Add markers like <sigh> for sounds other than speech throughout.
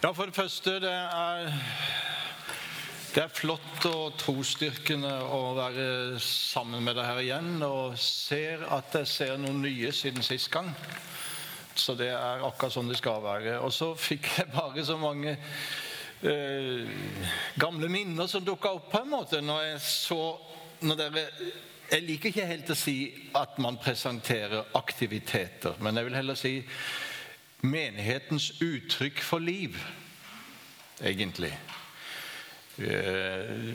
Ja, For det første, det er, det er flott og trosstyrkende å være sammen med deg her igjen. Og ser at jeg ser noen nye siden sist gang. Så det er akkurat sånn det skal være. Og så fikk jeg bare så mange eh, gamle minner som dukka opp på en måte når jeg så når dere Jeg liker ikke helt å si at man presenterer aktiviteter, men jeg vil heller si menighetens uttrykk for liv, egentlig. Eh,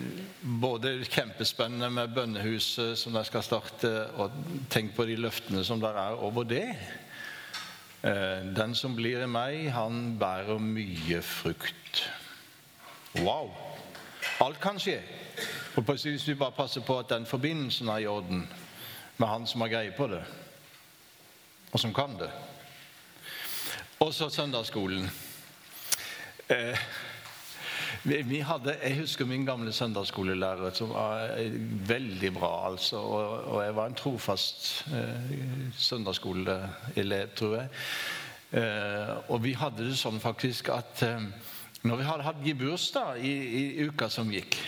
både kjempespennende med bønnehuset som de skal starte, og tenk på de løftene som der er over det. Eh, den som blir i meg, han bærer mye frukt. Wow! Alt kan skje. Og Hvis vi bare passer på at den forbindelsen er i orden med han som har greie på det, og som kan det. Og så søndagsskolen. Eh, vi hadde, Jeg husker min gamle søndagsskolelærer, som var veldig bra. altså, Og, og jeg var en trofast eh, søndagsskoleelev, tror jeg. Eh, og vi hadde det sånn faktisk at eh, når vi hadde hatt gebursdag i, i uka som gikk,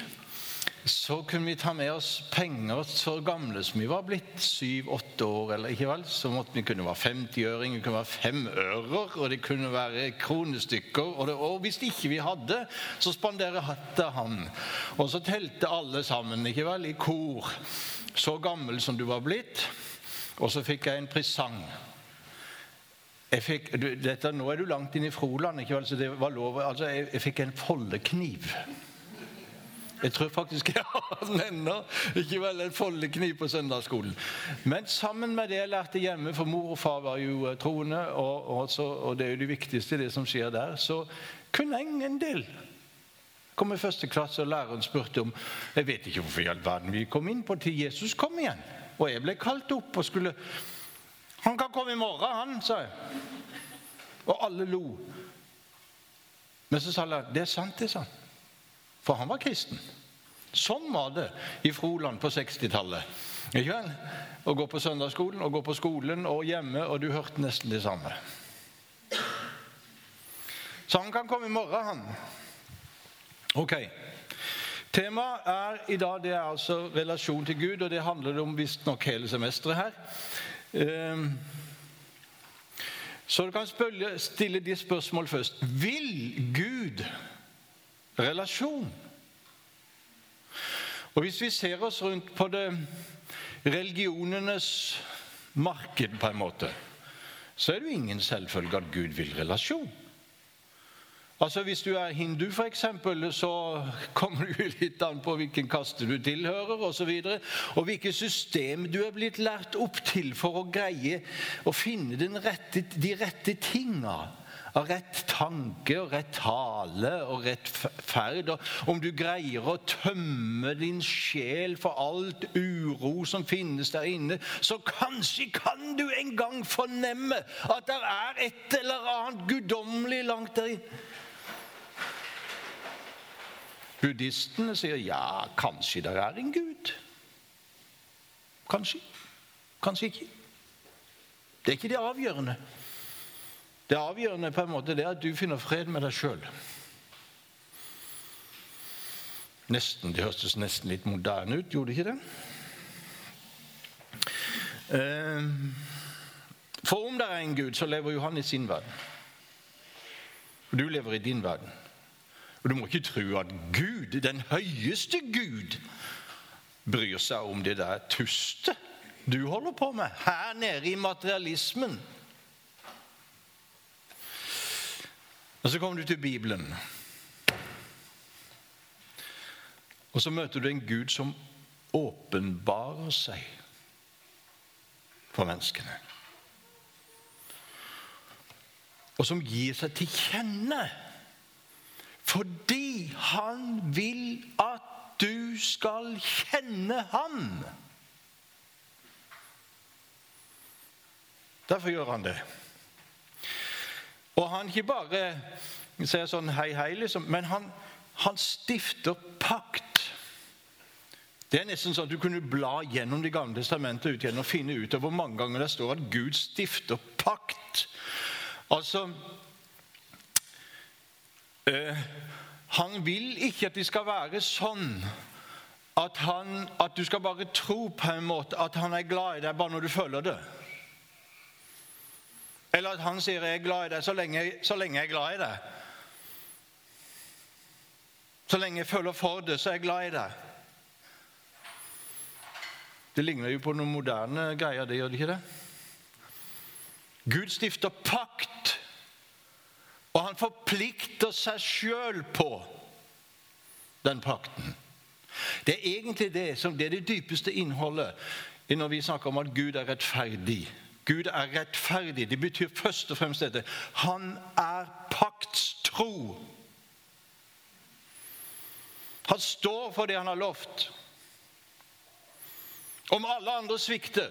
så kunne vi ta med oss penger så gamle som vi var blitt, syv-åtte år. eller ikke vel, Så måtte vi kunne være 50-øring, det kunne være femører, og det kunne være kronestykker. Og, det, og hvis ikke vi hadde, så spanderte han. Og så telte alle sammen ikke vel, i kor. Så gammel som du var blitt. Og så fikk jeg en presang. Jeg fikk, du, dette, nå er du langt inn i Froland, ikke vel, så det var lov altså, jeg, jeg fikk en foldekniv. Jeg tror faktisk jeg har den ennå. Ikke vel en foldekniv på søndagsskolen. Men sammen med det jeg lærte hjemme, for mor og far var jo eh, troende, og, og, så, og det er jo det viktigste, det som skjer der, så kunne jeg en del. Kom i første klasse, og læreren spurte om Jeg vet ikke hvorfor i all verden vi kom inn på til Jesus kom igjen. Og jeg ble kalt opp og skulle Han kan komme i morgen, han, sa jeg. Og alle lo. Men så sa læreren det er sant, det, sa han. For han var kristen. Sånn var det i Froland på 60-tallet. Å gå på søndagsskolen og gå på skolen og hjemme, og du hørte nesten det samme. Så han kan komme i morgen, han. Ok. Temaet er i dag det er altså relasjon til Gud, og det handler det om visstnok hele semesteret her. Ehm, så du kan stille de spørsmål først. Vil Gud relasjon. Og Hvis vi ser oss rundt på det religionenes marked, på en måte, så er det jo ingen selvfølge at Gud vil relasjon. Altså Hvis du er hindu, eksempel, så kommer du litt an på hvilken kaste du tilhører osv. Og, så videre, og hvilket system du er blitt lært opp til for å greie å finne rette, de rette tinga av rett tanke og rett tale og rett ferd. Og om du greier å tømme din sjel for alt uro som finnes der inne, så kanskje kan du en gang fornemme at det er et eller annet guddommelig langt der inne. Buddhistene sier ja, kanskje det er en gud. Kanskje. Kanskje ikke. Det er ikke det avgjørende. Det avgjørende på en måte det er at du finner fred med deg sjøl. Nesten, Det hørtes nesten litt moderne ut, gjorde det ikke det? Ehm, for om det er en Gud, så lever jo han i sin verden. Og du lever i din verden. Og du må ikke tro at Gud, den høyeste Gud, bryr seg om det der tustet du holder på med her nede i materialismen. Og så kommer du til Bibelen. Og så møter du en Gud som åpenbarer seg for menneskene. Og som gir seg til kjenne fordi han vil at du skal kjenne ham. Derfor gjør han det. Og han ikke bare sier sånn hei, hei, liksom, men han, han stifter pakt. Det er nesten sånn at Du kunne bla gjennom Det gamle testamentet ut igjen og finne ut av hvor mange ganger det står at Gud stifter pakt. Altså øh, Han vil ikke at det skal være sånn at, han, at, du skal bare tro på en måte at han er glad i deg bare når du føler det. Eller at han sier 'jeg er glad i deg' så lenge, så lenge jeg er glad i deg. Så lenge jeg føler for det, så er jeg glad i deg. Det ligner jo på noen moderne greier, det gjør det ikke det? Gud stifter pakt, og han forplikter seg sjøl på den pakten. Det er egentlig det som det er det dypeste innholdet når vi snakker om at Gud er rettferdig. Gud er rettferdig. Det betyr først og fremst dette. Han er paktstro. Han står for det han har lovt. Om alle andre svikter,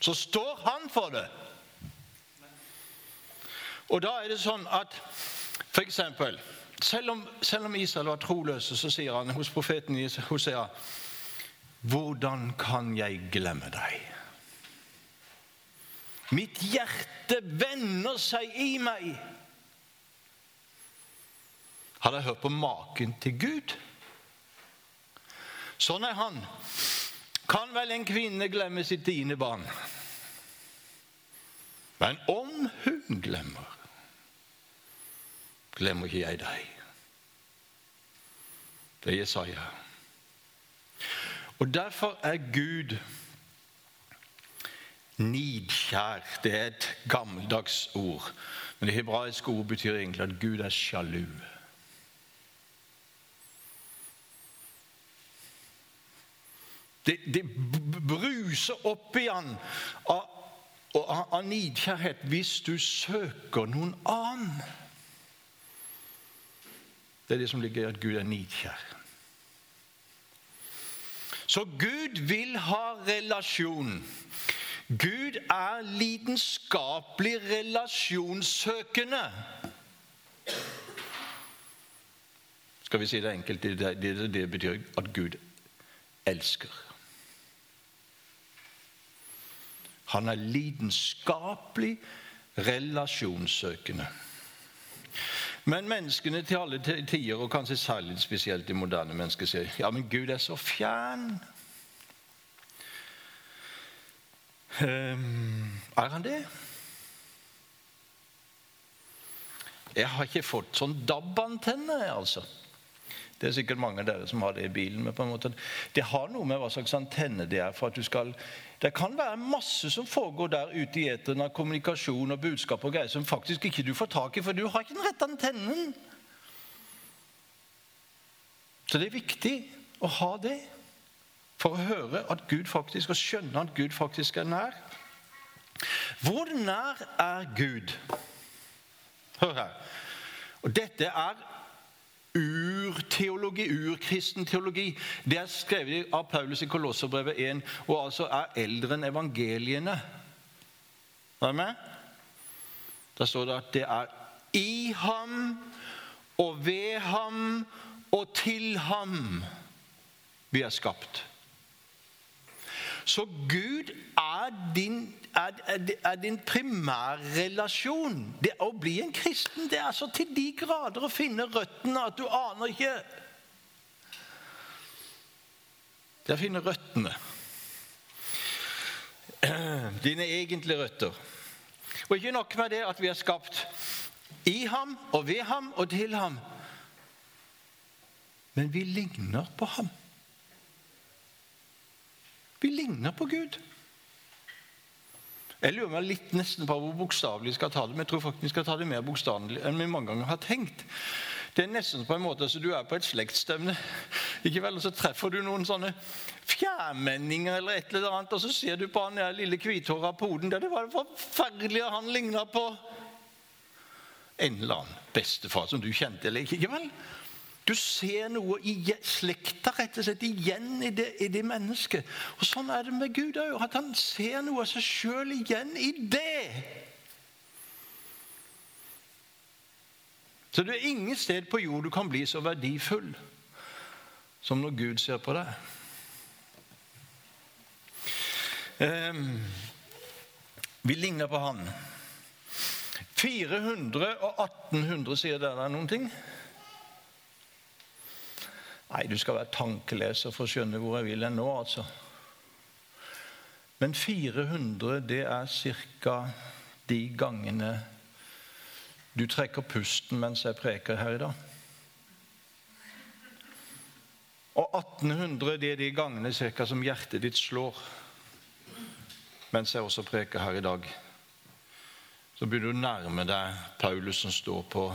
så står han for det. Og da er det sånn at f.eks. Selv selv om Israel var troløse, så sier han hos profeten Hosea Hvordan kan jeg glemme deg? Mitt hjerte vender seg i meg. Har dere hørt på maken til Gud? Sånn er han. Kan vel en kvinne glemme sitt tiende barn? Men om hun glemmer, glemmer ikke jeg deg. Det er Jesaja. Og Derfor er Gud nidkjær. Det er et gammeldags ord. Men det hebraiske ord betyr egentlig at Gud er sjalu. Det, det bruser opp i han av, av nidkjærhet hvis du søker noen annen. Det er det som ligger i at Gud er nidkjær. Så Gud vil ha relasjon. Gud er lidenskapelig relasjonssøkende. Skal vi si det enkelt? Det, det, det betyr at Gud elsker. Han er lidenskapelig relasjonssøkende. Men menneskene til alle tider, og kanskje særlig spesielt de moderne mennesker, sier ja, men Gud er så fjern. Um, er han det? Jeg har ikke fått sånn DAB-antenne, altså. Det er sikkert mange av dere som har det i bilen. men på en måte, Det har noe med hva slags antenne det er. for at du skal... Det kan være masse som foregår der ute i eteren av kommunikasjon og budskap og greier som faktisk ikke du får tak i, for du har ikke den rette antennen. Så det er viktig å ha det for å høre at Gud faktisk, og skjønne at Gud faktisk er nær. Hvor nær er Gud? Hør her. Og Dette er urteologi, urkristen teologi. Det er skrevet av Paulus i Kolosserbrevet 1 og altså er eldre enn evangeliene. Er du med? Der står det at det er i ham og ved ham og til ham vi er skapt. Så Gud er din, er, er, din primærrelasjon. Det å bli en kristen det er så til de grader å finne røttene at du aner ikke Det er å finne røttene. <clears throat> Dine egentlige røtter. Og ikke nok med det at vi er skapt i ham og ved ham og til ham. Men vi ligner på ham. Vi ligner på Gud. Jeg lurer meg litt nesten på hvor bokstavelig vi skal ta det, men jeg tror faktisk vi skal ta det mer bokstavelig enn vi mange ganger har tenkt. Det er nesten på en måte så du er på et slektsstevne, ikke vel, og så treffer du noen sånne fjærmenninger eller et eller annet, og så ser du på han der lille hvithåra poden der. Det var det forferdelige han ligna på en eller annen bestefar som du kjente eller ikke. ikke vel? Du ser noe i slekta rett og slett igjen i det, i det mennesket. Og Sånn er det med Gud òg. At han ser noe av seg sjøl igjen i det. Så det er ingen sted på jord du kan bli så verdifull som når Gud ser på deg. Um, vi ligner på Han. 400 og 1800, sier dere noen ting? Nei, du skal være tankeleser for å skjønne hvor jeg vil hen nå, altså. Men 400, det er ca. de gangene du trekker pusten mens jeg preker her i dag. Og 1800 det er de gangene cirka som hjertet ditt slår mens jeg også preker her i dag. Så begynner du å nærme deg Paulus som står på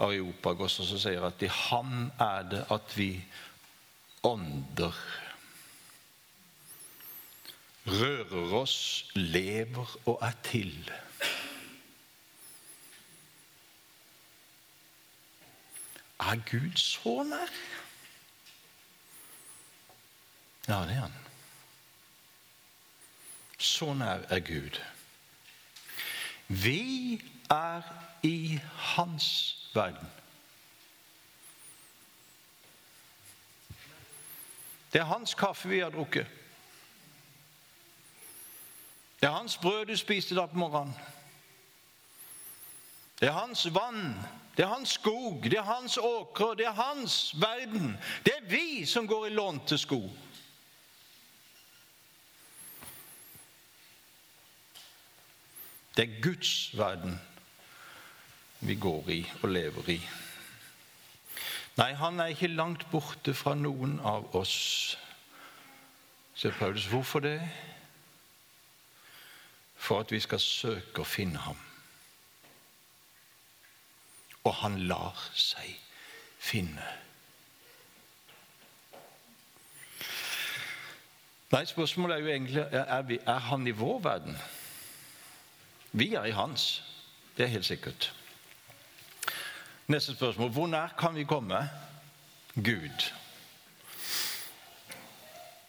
Areopagos og så sier at i han er det at vi ånder. Rører oss, lever og er til. Er Gud så nær? Ja, det er han. Så nær er Gud. Vi er i hans verden. Det er hans kaffe vi har drukket. Det er hans brød du spiste da på morgenen. Det er hans vann, det er hans skog, det er hans åkre, det er hans verden. Det er vi som går i lånte sko. Det er Guds verden vi går i og lever i. Nei, han er ikke langt borte fra noen av oss, sier Paulus. Hvorfor det? For at vi skal søke å finne ham. Og han lar seg finne. Nei, Spørsmålet er jo egentlig er, vi, er han i vår verden. Vi er i hans. Det er helt sikkert. Neste spørsmål hvor nær kan vi komme Gud?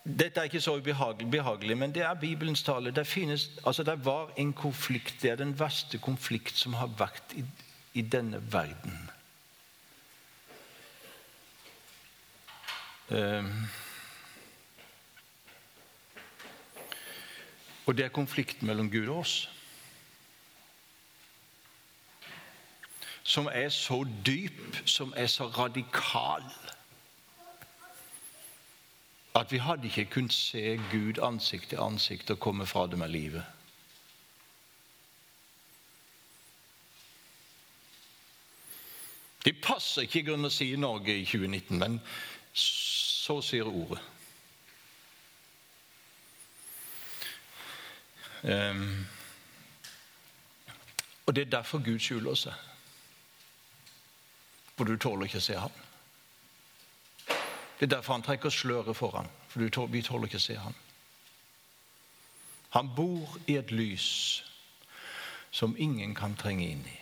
Dette er ikke så ubehagelig, men det er Bibelens tale. Det, finnes, altså det var en konflikt. Det er den verste konflikt som har vært i, i denne verden. Um, og det er konflikten mellom Gud og oss. Som er så dyp, som er så radikal at vi hadde ikke kunnet se Gud ansikt til ansikt og komme fra det med livet. Det passer ikke i grunnen å si Norge i 2019, men så sier ordet. Um, og det er derfor Gud skjuler seg for du tåler ikke å se ham. Det er derfor han trekker sløret foran, for tåler, vi tåler ikke å se ham. Han bor i et lys som ingen kan trenge inn i.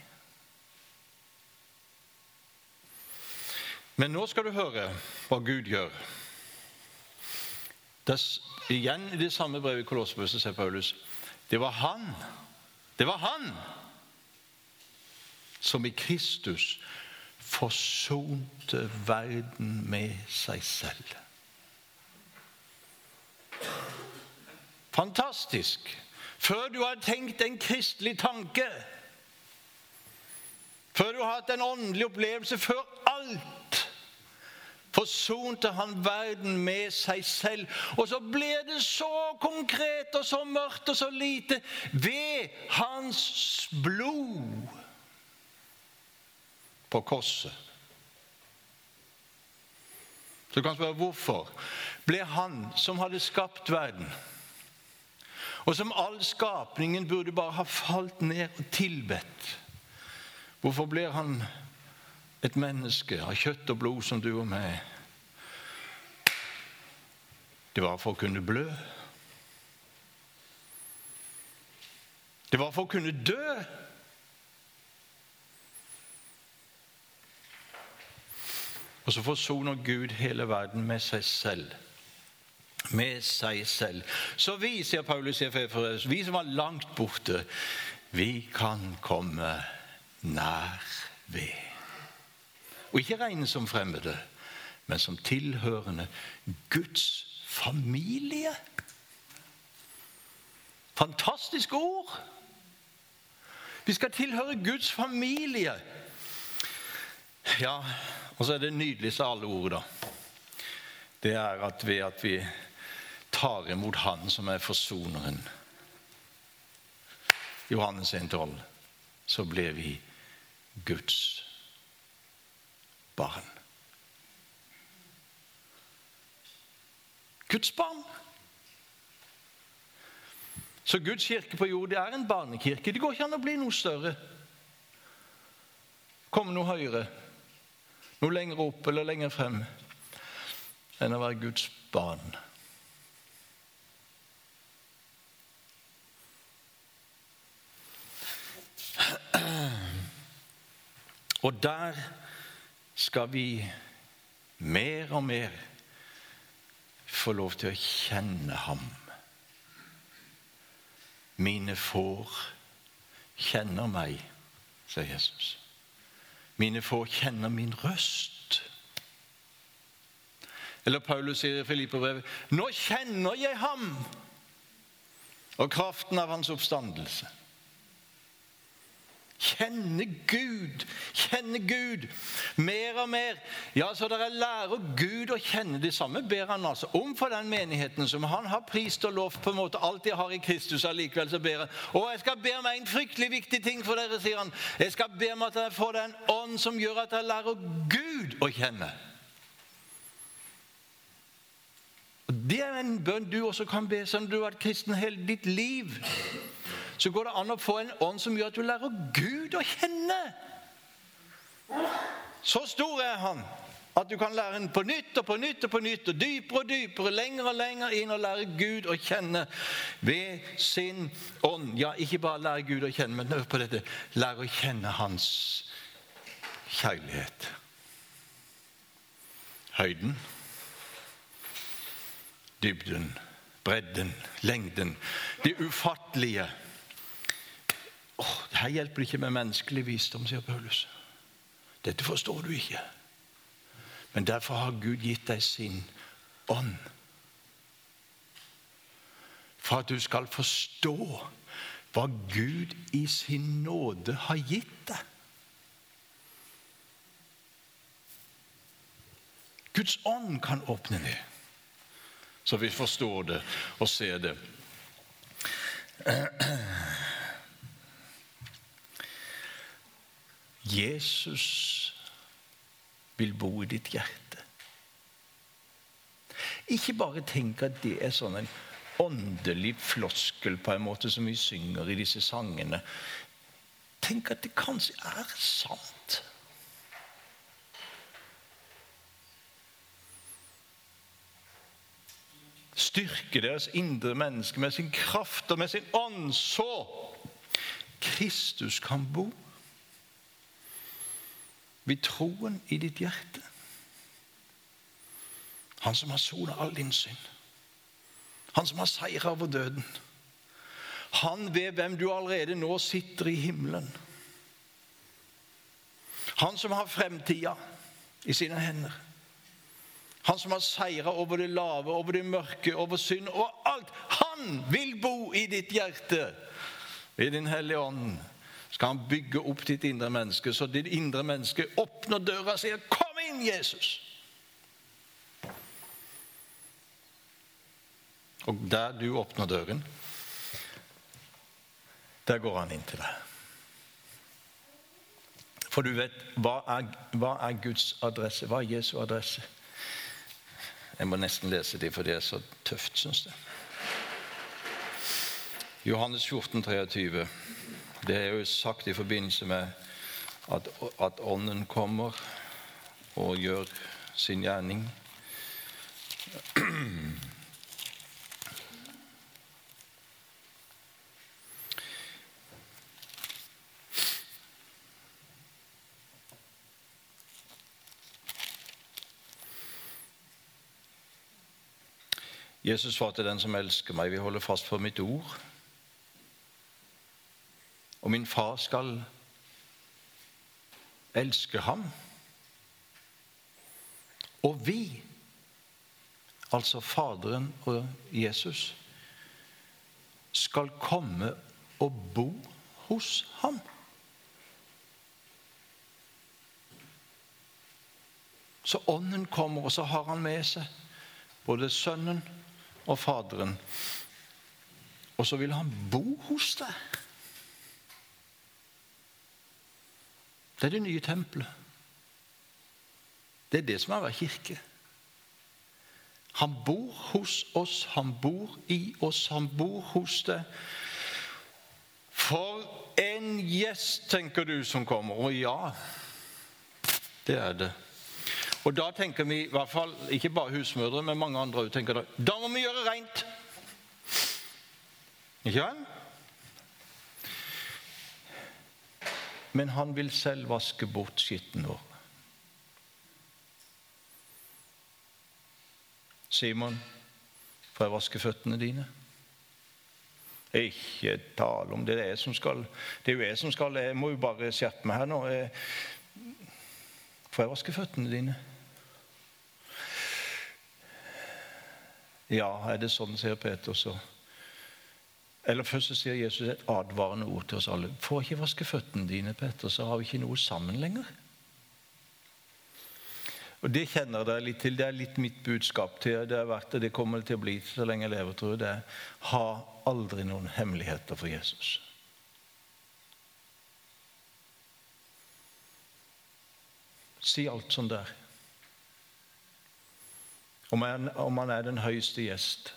Men nå skal du høre hva Gud gjør. Des, igjen i det samme brevet i Kolossebussen ser Paulus det var han, det var han som i Kristus forsonte verden med seg selv. Fantastisk! Før du har tenkt en kristelig tanke, før du har hatt en åndelig opplevelse, før alt forsonte han verden med seg selv. Og så ble det så konkret og så mørkt og så lite ved hans blod på korset. Så du kan spørre hvorfor ble han som hadde skapt verden, og som all skapningen burde bare ha falt ned og tilbedt Hvorfor blir han et menneske av kjøtt og blod som du og meg? Det var for å kunne blø. Det var for å kunne dø. Og så forsoner Gud hele verden med seg selv. Med seg selv. Så vi, sier Paulus i Efeferes, vi som var langt borte, vi kan komme nær ved. Og ikke regne som fremmede, men som tilhørende Guds familie. Fantastiske ord! Vi skal tilhøre Guds familie. Ja, og så er det nydeligste av alle ord, da. Det er at ved at vi tar imot Han som er forsoneren Johannes 1,12, så blir vi Guds barn. Guds barn. Så Guds kirke på jord det er en barnekirke. Det går ikke an å bli noe større. Komme noe høyere, noe lenger opp eller lenger frem enn å være Guds barn. Og der skal vi mer og mer få lov til å kjenne ham. Mine får kjenner meg, sier Jesus. Mine får kjenner min røst. Eller Paulus sier i Filipperbrevet Nå kjenner jeg ham og kraften av hans oppstandelse. Kjenne Gud, kjenne Gud mer og mer. Ja, så dere lærer Gud å kjenne. Det samme ber han altså om for den menigheten som han har prist og lovt på en måte alt de har i Kristus. allikevel så ber han. Og jeg skal be om en fryktelig viktig ting for dere, sier han. Jeg skal be om at dere får den ånd som gjør at dere lærer Gud å kjenne. Og Det er en bønn du også kan be som du har vært kristen hele ditt liv så går det an å få en ånd som gjør at du lærer Gud å kjenne. Så stor er han at du kan lære den på nytt og på nytt og på nytt, og dypere og dypere, lenger og lenger inn og lære Gud å kjenne ved sin ånd. Ja, ikke bare lære Gud å kjenne, men hør på dette lære å kjenne Hans kjærlighet. Høyden, dybden, bredden, lengden, det ufattelige. Oh, her hjelper ikke med menneskelig visdom, sier Paulus. Dette forstår du ikke. Men derfor har Gud gitt deg sin ånd. For at du skal forstå hva Gud i sin nåde har gitt deg. Guds ånd kan åpne det, så vi forstår det og ser det. Jesus vil bo i ditt hjerte. Ikke bare tenk at det er sånn en åndelig floskel på en måte som vi synger i disse sangene. Tenk at det kanskje er sant. Styrke deres indre menneske med sin kraft og med sin ånd, så Kristus kan bo ved troen i ditt hjerte. Han som har sona all din synd. Han som har seira over døden. Han ved hvem du allerede nå sitter i himmelen. Han som har fremtida i sine hender. Han som har seira over det lave, over det mørke, over synd, over alt. Han vil bo i ditt hjerte ved Din Hellige Ånd skal han bygge opp ditt indre menneske, så ditt indre menneske åpner døra og sier 'Kom inn, Jesus'. Og der du åpner døren, der går han inn til deg. For du vet, hva er, hva er Guds adresse? Hva er Jesu adresse? Jeg må nesten lese det, for det er så tøft, syns jeg. Johannes 14, 23. Det er jo sagt i forbindelse med at, at Ånden kommer og gjør sin gjerning. Jesus svarte den som elsker meg, vil holde fast på mitt ord og min far skal elske ham. Og vi, altså Faderen og Jesus, skal komme og bo hos ham. Så Ånden kommer, og så har han med seg både Sønnen og Faderen. Og så vil han bo hos deg. Det er det nye tempelet. Det er det som er å være kirke. Han bor hos oss, han bor i oss, han bor hos deg. For en gjest, tenker du, som kommer. Og ja, det er det. Og da tenker vi, i hvert fall ikke bare husmødre, men mange andre òg da, da må vi gjøre rent. Ikke sant? Men han vil selv vaske bort skitten vår. Simon, får jeg vaske føttene dine? Ikke tale om det. Det er, jeg som skal, det er jo jeg som skal Jeg må jo bare skjerpe meg her nå. Får jeg vaske føttene dine? Ja, er det sånn, sier Peter så. Eller først så sier Jesus et advarende ord til oss alle. Får ikke vaske føttene dine, Petter, så har vi ikke noe sammen lenger. Og Det kjenner dere litt til. Det er litt mitt budskap. til Det har vært det, det kommer til å bli så lenge jeg lever, tror jeg. Det er ha aldri noen hemmeligheter for Jesus. Si alt som det er. Om han, om han er den høyeste gjest,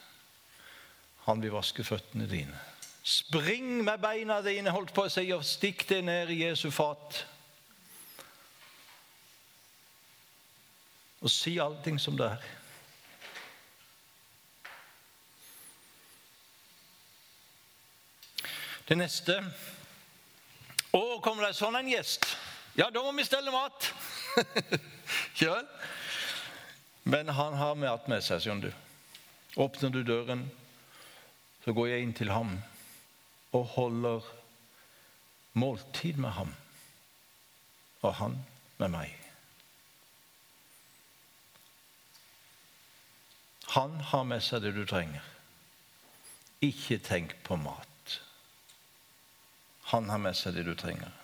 han vil vaske føttene dine. Spring med beina dine, holdt på å si, og stikk det ned i Jesu fat. Og si allting som det er. Det neste Å, kommer det sånn en gjest? Ja, da må vi stelle mat. <laughs> Kjøl. Men han har mat med seg, skjønner du. Åpner du døren, så går jeg inn til ham og holder måltid med ham, og han med meg. Han har med seg det du trenger. Ikke tenk på mat. Han har med seg det du trenger.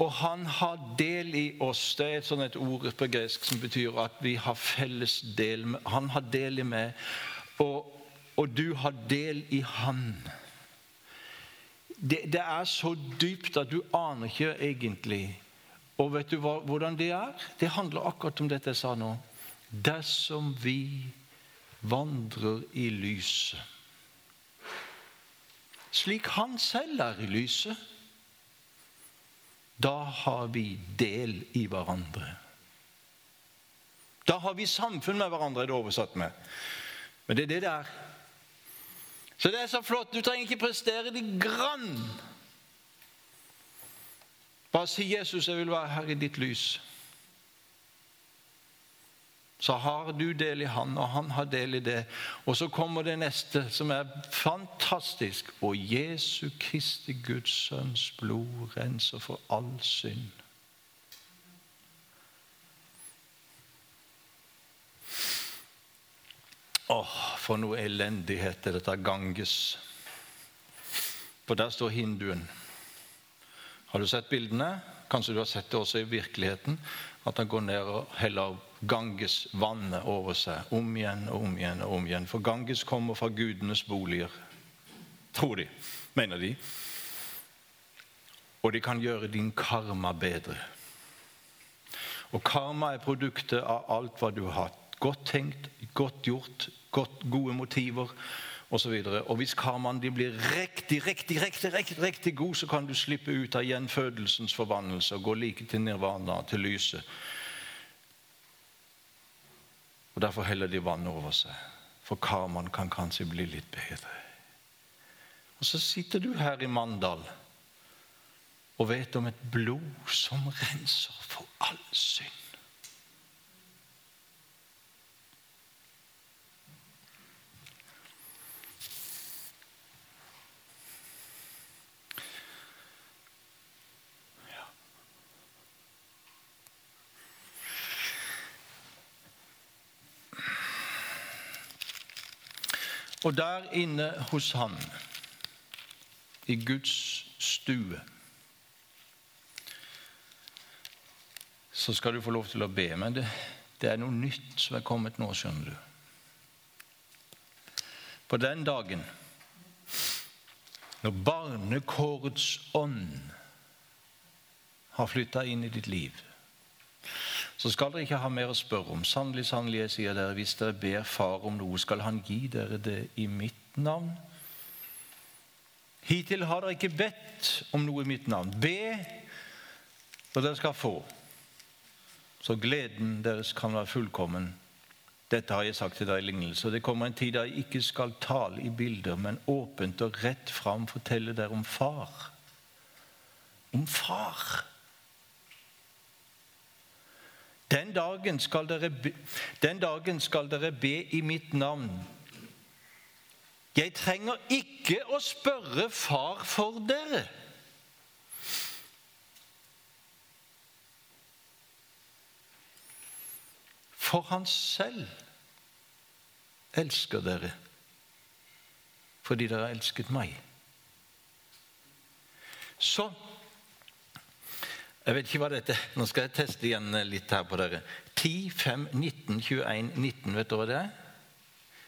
Og han har del i oss. Det er et sånt et ord på gresk som betyr at vi har felles del med Han har del i meg, og, og du har del i han. Det, det, er så dypt at du aner ikke egentlig. Og vet du hva, hvordan det er? Det handler akkurat om dette jeg sa nå. Dersom vi vandrer i lyset slik han selv er i lyset, da har vi del i hverandre. Da har vi samfunn med hverandre, er det oversatt med. Men det er det det er. Så det er så flott. Du trenger ikke prestere det grann. Bare si 'Jesus, jeg vil være her i ditt lys' så har du del i han, og han har del i det. Og så kommer det neste, som er fantastisk. Og Jesu Kristi Guds Sønns blod renser for all synd. Åh, for noe elendighet er dette Ganges. For der står hinduen. Har du sett bildene? Kanskje du har sett det også i virkeligheten? At han går ned og heller Ganges vannet over seg om igjen og om igjen. og om igjen. For Ganges kommer fra gudenes boliger, tror de, mener de. Og de kan gjøre din karma bedre. Og karma er produktet av alt hva du har. Godt tenkt, godt gjort, godt, gode motiver osv. Og, og hvis karmaen blir riktig, riktig, riktig, riktig, riktig god, så kan du slippe ut av gjenfødelsens forbannelse og gå like til nirvana, til lyset. Og Derfor heller de vann over seg. For karmaen kan kanskje bli litt bedre. Og så sitter du her i Mandal og vet om et blod som renser for all synd. Og der inne hos han, i Guds stue så skal du få lov til å be. Men det, det er noe nytt som er kommet nå, skjønner du. På den dagen når barnekårets ånd har flytta inn i ditt liv, så skal dere ikke ha mer å spørre om. Sannelig, sannelig, jeg sier dere, hvis dere ber Far om noe, skal Han gi dere det i mitt navn. Hittil har dere ikke bedt om noe i mitt navn. Be, og dere skal få. Så gleden deres kan være fullkommen. Dette har jeg sagt til deg i lignelse. Det kommer en tid da jeg ikke skal tale i bilder, men åpent og rett fram fortelle dere om Far. Om Far. Den dagen dere den dagen skal dere be i mitt navn. Jeg trenger ikke å spørre Far for dere. For han selv elsker dere fordi dere har elsket meg. Så Jeg vet ikke hva dette Nå skal jeg teste igjen litt her på dere. 10, 5, 19, 21, 19. Vet dere hva det er?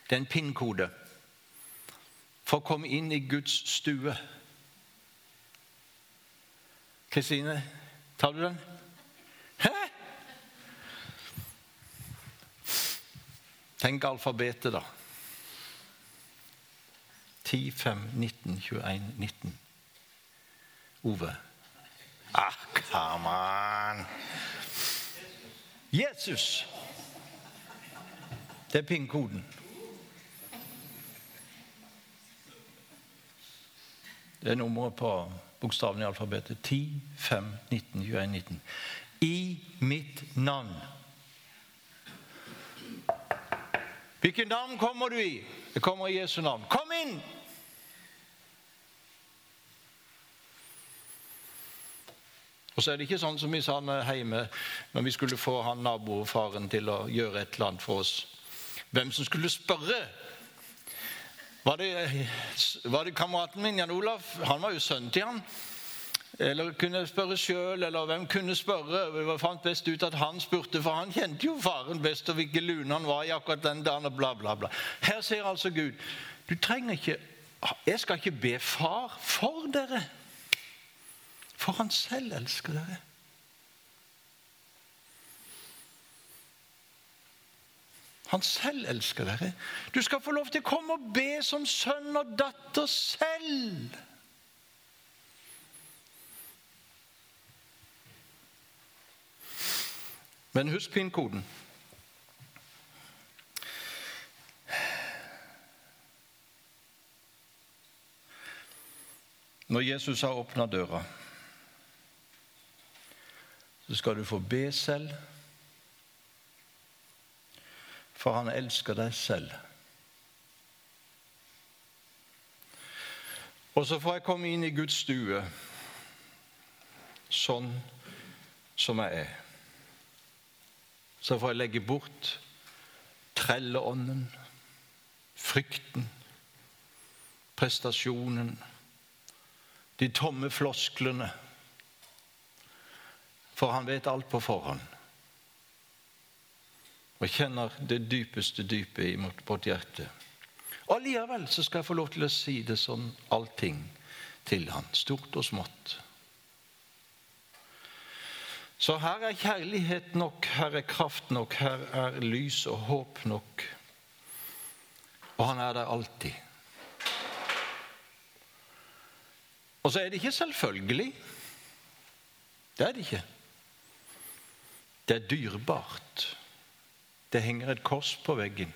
Det er en pinnkode for å komme inn i Guds stue. Kristine, tar du den? Hæ? Tenk alfabetet, da. 10, 5, 19, 21, 19. Ove. Ah, come on! Jesus. Det er pingkoden. Det er nummeret på bokstavene i alfabetet. 10, 5, 19, 21, 19. I mitt navn. Hvilket navn kommer du i? Det kommer i Jesu navn. Kom inn! Og så er det ikke sånn som vi sa hjemme når vi skulle få han nabofaren til å gjøre et eller annet for oss. Hvem som skulle spørre var det, var det kameraten min, Jan Olaf? Han var jo sønnen til han. Eller kunne spørre sjøl, eller hvem kunne spørre? Vi fant best ut at han spurte, for han kjente jo faren best og hvilken lune han var i akkurat den dagen. og bla, bla, bla. Her sier altså Gud du trenger ikke, Jeg skal ikke be far for dere, for han selv elsker dere. Han selv elsker dere. Du skal få lov til å komme og be som sønn og datter selv. Men husk pinnkoden. Når Jesus har åpna døra, så skal du få be selv for han elsker deg selv. Og så får jeg komme inn i Guds stue sånn som jeg er. Så får jeg legge bort trelleånden, frykten, prestasjonen, de tomme flosklene. For han vet alt på forhånd og kjenner det dypeste dypet i vårt hjerte. Og Allikevel så skal jeg få lov til å si det sånn allting til han, stort og smått. Så her er kjærlighet nok, her er kraft nok, her er lys og håp nok. Og han er der alltid. Og så er det ikke selvfølgelig. Det er det ikke. Det er dyrebart. Det henger et kors på veggen.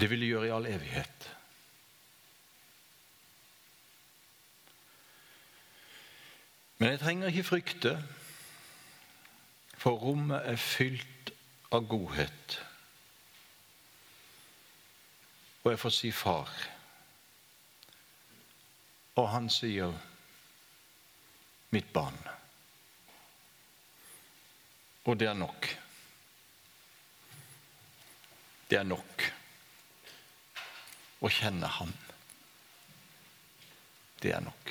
Det vil det gjøre i all evighet. Men jeg trenger ikke frykte, for rommet er fylt av godhet. Og jeg får si far. Og han sier mitt barn. Og det er nok. Det er nok å kjenne Han. Det er nok.